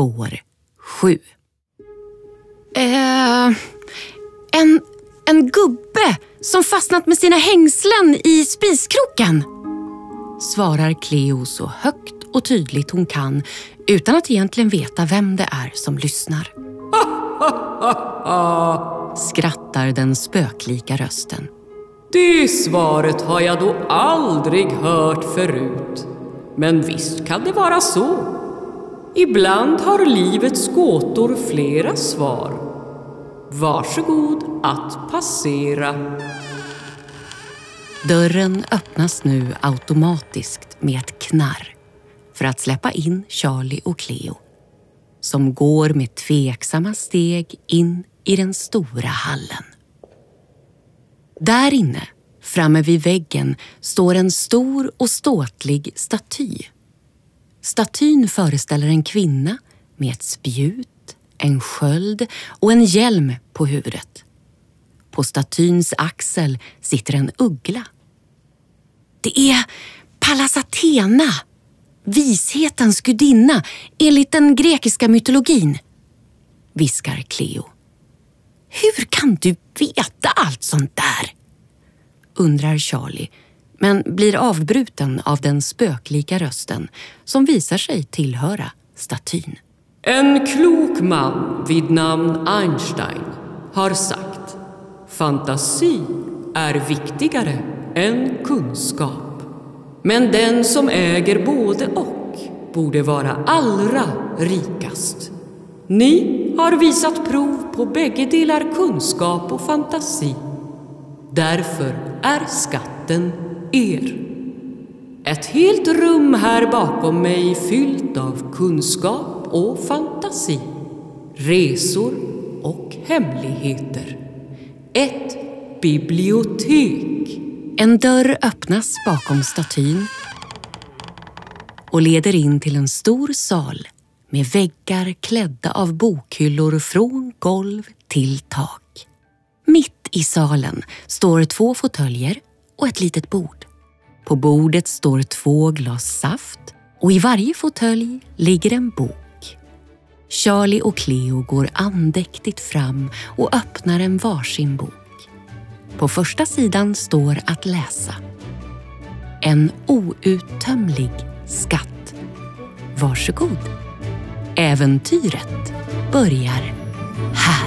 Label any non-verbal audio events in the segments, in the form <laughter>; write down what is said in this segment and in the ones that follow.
Spår 7 eh, en, en gubbe som fastnat med sina hängslen i spiskroken svarar Cleo så högt och tydligt hon kan utan att egentligen veta vem det är som lyssnar. <laughs> Skrattar den spöklika rösten. Det svaret har jag då aldrig hört förut. Men visst kan det vara så. Ibland har livets gåtor flera svar. Varsågod att passera. Dörren öppnas nu automatiskt med ett knarr för att släppa in Charlie och Cleo som går med tveksamma steg in i den stora hallen. Där inne, framme vid väggen, står en stor och ståtlig staty. Statyn föreställer en kvinna med ett spjut, en sköld och en hjälm på huvudet. På statyns axel sitter en uggla. Det är Pallas Athena, vishetens gudinna enligt den grekiska mytologin, viskar Cleo. Hur kan du veta allt sånt där? undrar Charlie, men blir avbruten av den spöklika rösten som visar sig tillhöra statyn. En klok man vid namn Einstein har sagt Fantasi är viktigare än kunskap. Men den som äger både och borde vara allra rikast. Ni har visat prov på bägge delar kunskap och fantasi. Därför är skatten er. Ett helt rum här bakom mig fyllt av kunskap och fantasi. Resor och hemligheter. Ett bibliotek. En dörr öppnas bakom statyn och leder in till en stor sal med väggar klädda av bokhyllor från golv till tak. Mitt i salen står två fåtöljer och ett litet bord. På bordet står två glas saft och i varje fåtölj ligger en bok. Charlie och Cleo går andäktigt fram och öppnar en varsin bok. På första sidan står att läsa. En outtömlig skatt. Varsågod. Äventyret börjar här.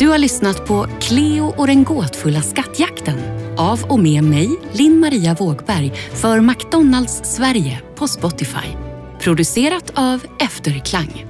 Du har lyssnat på Cleo och den gåtfulla skattjakten av och med mig, Linn-Maria Vågberg, för McDonalds Sverige på Spotify. Producerat av Efterklang.